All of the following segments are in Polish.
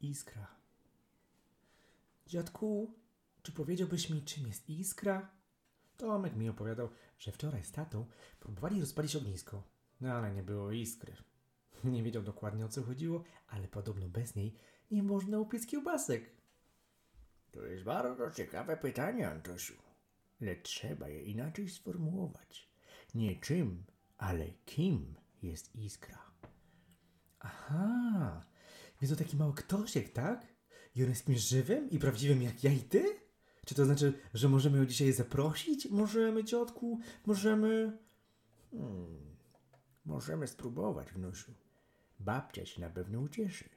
iskra. Dziadku, czy powiedziałbyś mi, czym jest iskra? Tomek mi opowiadał, że wczoraj z tatą próbowali rozpalić ognisko, no ale nie było iskry. Nie wiedział dokładnie o co chodziło, ale podobno bez niej nie można upiec kiełbasek. To jest bardzo ciekawe pytanie, Antosiu. Lecz trzeba je inaczej sformułować. Nie czym, ale kim jest iskra. Aha, więc to taki mały ktosiek, tak? I on jest kimś żywym i prawdziwym jak ja i ty? Czy to znaczy, że możemy ją dzisiaj zaprosić? Możemy, ciotku? Możemy... Hmm, możemy spróbować, wnusiu. Babcia się na pewno ucieszy.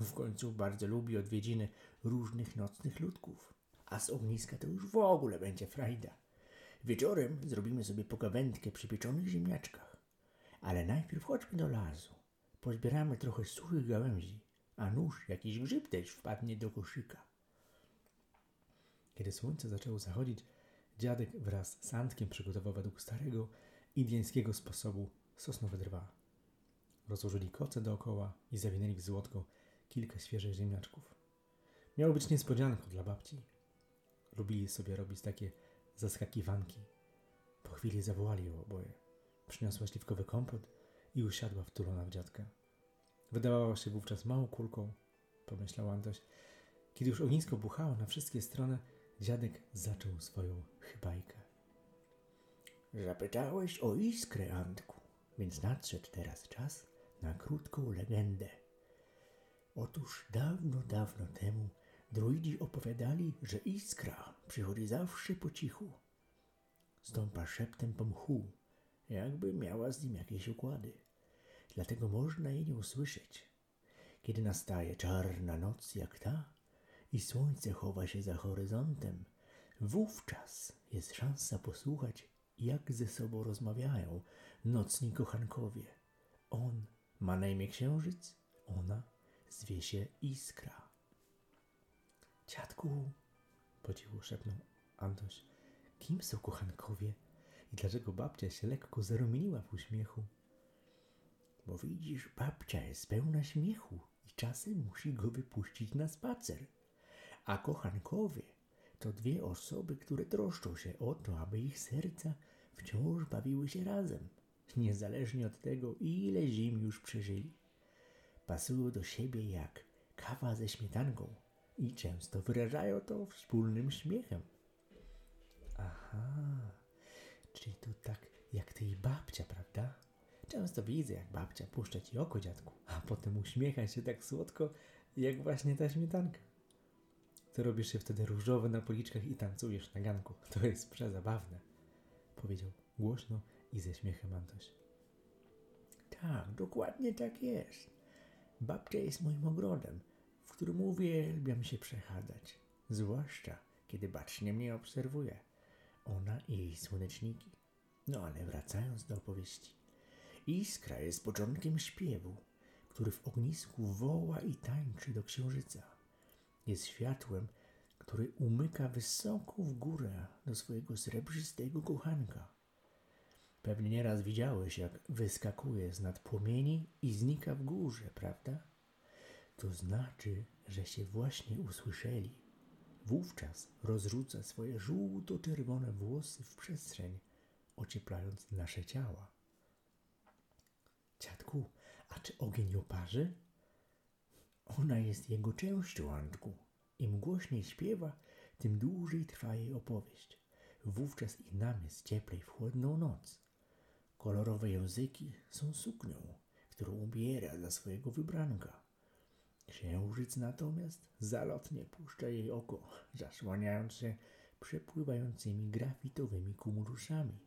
W końcu bardzo lubi odwiedziny różnych nocnych ludków. A z ogniska to już w ogóle będzie frajda. Wieczorem zrobimy sobie pogawędkę przy pieczonych ziemniaczkach. Ale najpierw chodźmy do lasu. Pozbieramy trochę suchych gałęzi, a nóż jakiś grzyb też wpadnie do koszyka. Kiedy słońce zaczęło zachodzić, dziadek wraz z Sandkiem przygotował według starego, indyjskiego sposobu sosnowe drwa. Rozłożyli koce dookoła i zawinęli w złotko kilka świeżych ziemniaczków. Miało być niespodzianką dla babci. Lubili sobie robić takie zaskakiwanki. Po chwili zawołali ją oboje. Przyniosła śliwkowy kompot i usiadła wtulona w dziadka. Wydawała się wówczas małą kulką, pomyślał Antoś. Kiedy już ognisko buchało na wszystkie strony, dziadek zaczął swoją chybajkę. Zapytałeś o iskrę, Antku, więc nadszedł teraz czas na krótką legendę. Otóż dawno, dawno temu druidzi opowiadali, że iskra przychodzi zawsze po cichu. Stąpa szeptem po mchu, jakby miała z nim jakieś układy. Dlatego można jej nie usłyszeć. Kiedy nastaje czarna noc jak ta i słońce chowa się za horyzontem, wówczas jest szansa posłuchać, jak ze sobą rozmawiają nocni kochankowie. On ma na imię księżyc, ona zwie się Iskra. Dziadku, podziwu szepnął Antoś, kim są kochankowie i dlaczego babcia się lekko zarumieniła w uśmiechu? Bo widzisz, babcia jest pełna śmiechu i czasem musi go wypuścić na spacer. A kochankowie to dwie osoby, które troszczą się o to, aby ich serca wciąż bawiły się razem, niezależnie od tego, ile zim już przeżyli. Pasują do siebie jak kawa ze śmietanką i często wyrażają to wspólnym śmiechem. Aha, czyli to tak jak ty i babcia, prawda? Często widzę, jak babcia puszcza ci oko, dziadku, a potem uśmiecha się tak słodko, jak właśnie ta śmietanka. Ty robisz się wtedy różowy na policzkach i tancujesz na ganku. To jest przezabawne, powiedział głośno i ze śmiechem Antoś. Tak, dokładnie tak jest. Babcia jest moim ogrodem, w którym uwielbiam się przechadzać, zwłaszcza kiedy bacznie mnie obserwuje. Ona i jej słoneczniki. No ale wracając do opowieści. Iskra jest początkiem śpiewu, który w ognisku woła i tańczy do księżyca. Jest światłem, który umyka wysoko w górę do swojego srebrzystego kochanka. Pewnie nieraz widziałeś, jak wyskakuje z nad płomieni i znika w górze, prawda? To znaczy, że się właśnie usłyszeli. Wówczas rozrzuca swoje żółto-czerwone włosy w przestrzeń, ocieplając nasze ciała. Dziadku, a czy ogień ją parzy? Ona jest jego częścią, Antku. Im głośniej śpiewa, tym dłużej trwa jej opowieść. Wówczas i nam jest cieplej w chłodną noc. Kolorowe języki są suknią, którą ubiera dla swojego wybranka. Księżyc natomiast zalotnie puszcza jej oko, zasłaniając się przepływającymi grafitowymi kumulusami.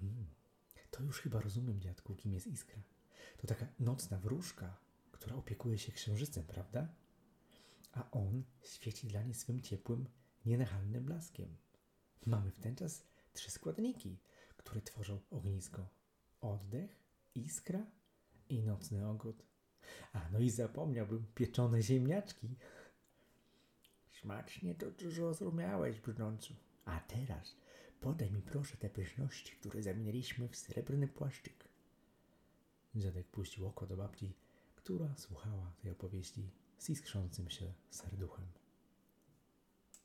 Hmm, to już chyba rozumiem, dziadku, kim jest Iskra. To taka nocna wróżka, która opiekuje się księżycem, prawda? A on świeci dla niej swym ciepłym, nienachalnym blaskiem. Mamy w ten czas trzy składniki, które tworzą ognisko. Oddech, iskra i nocny ogot. A no i zapomniałbym pieczone ziemniaczki. Smacznie to zrozumiałeś, brnącu. A teraz podaj mi proszę te pyszności, które zamieniliśmy w srebrny płaszczyk. Dziadek puścił oko do babci, która słuchała tej opowieści z iskrzącym się serduchem.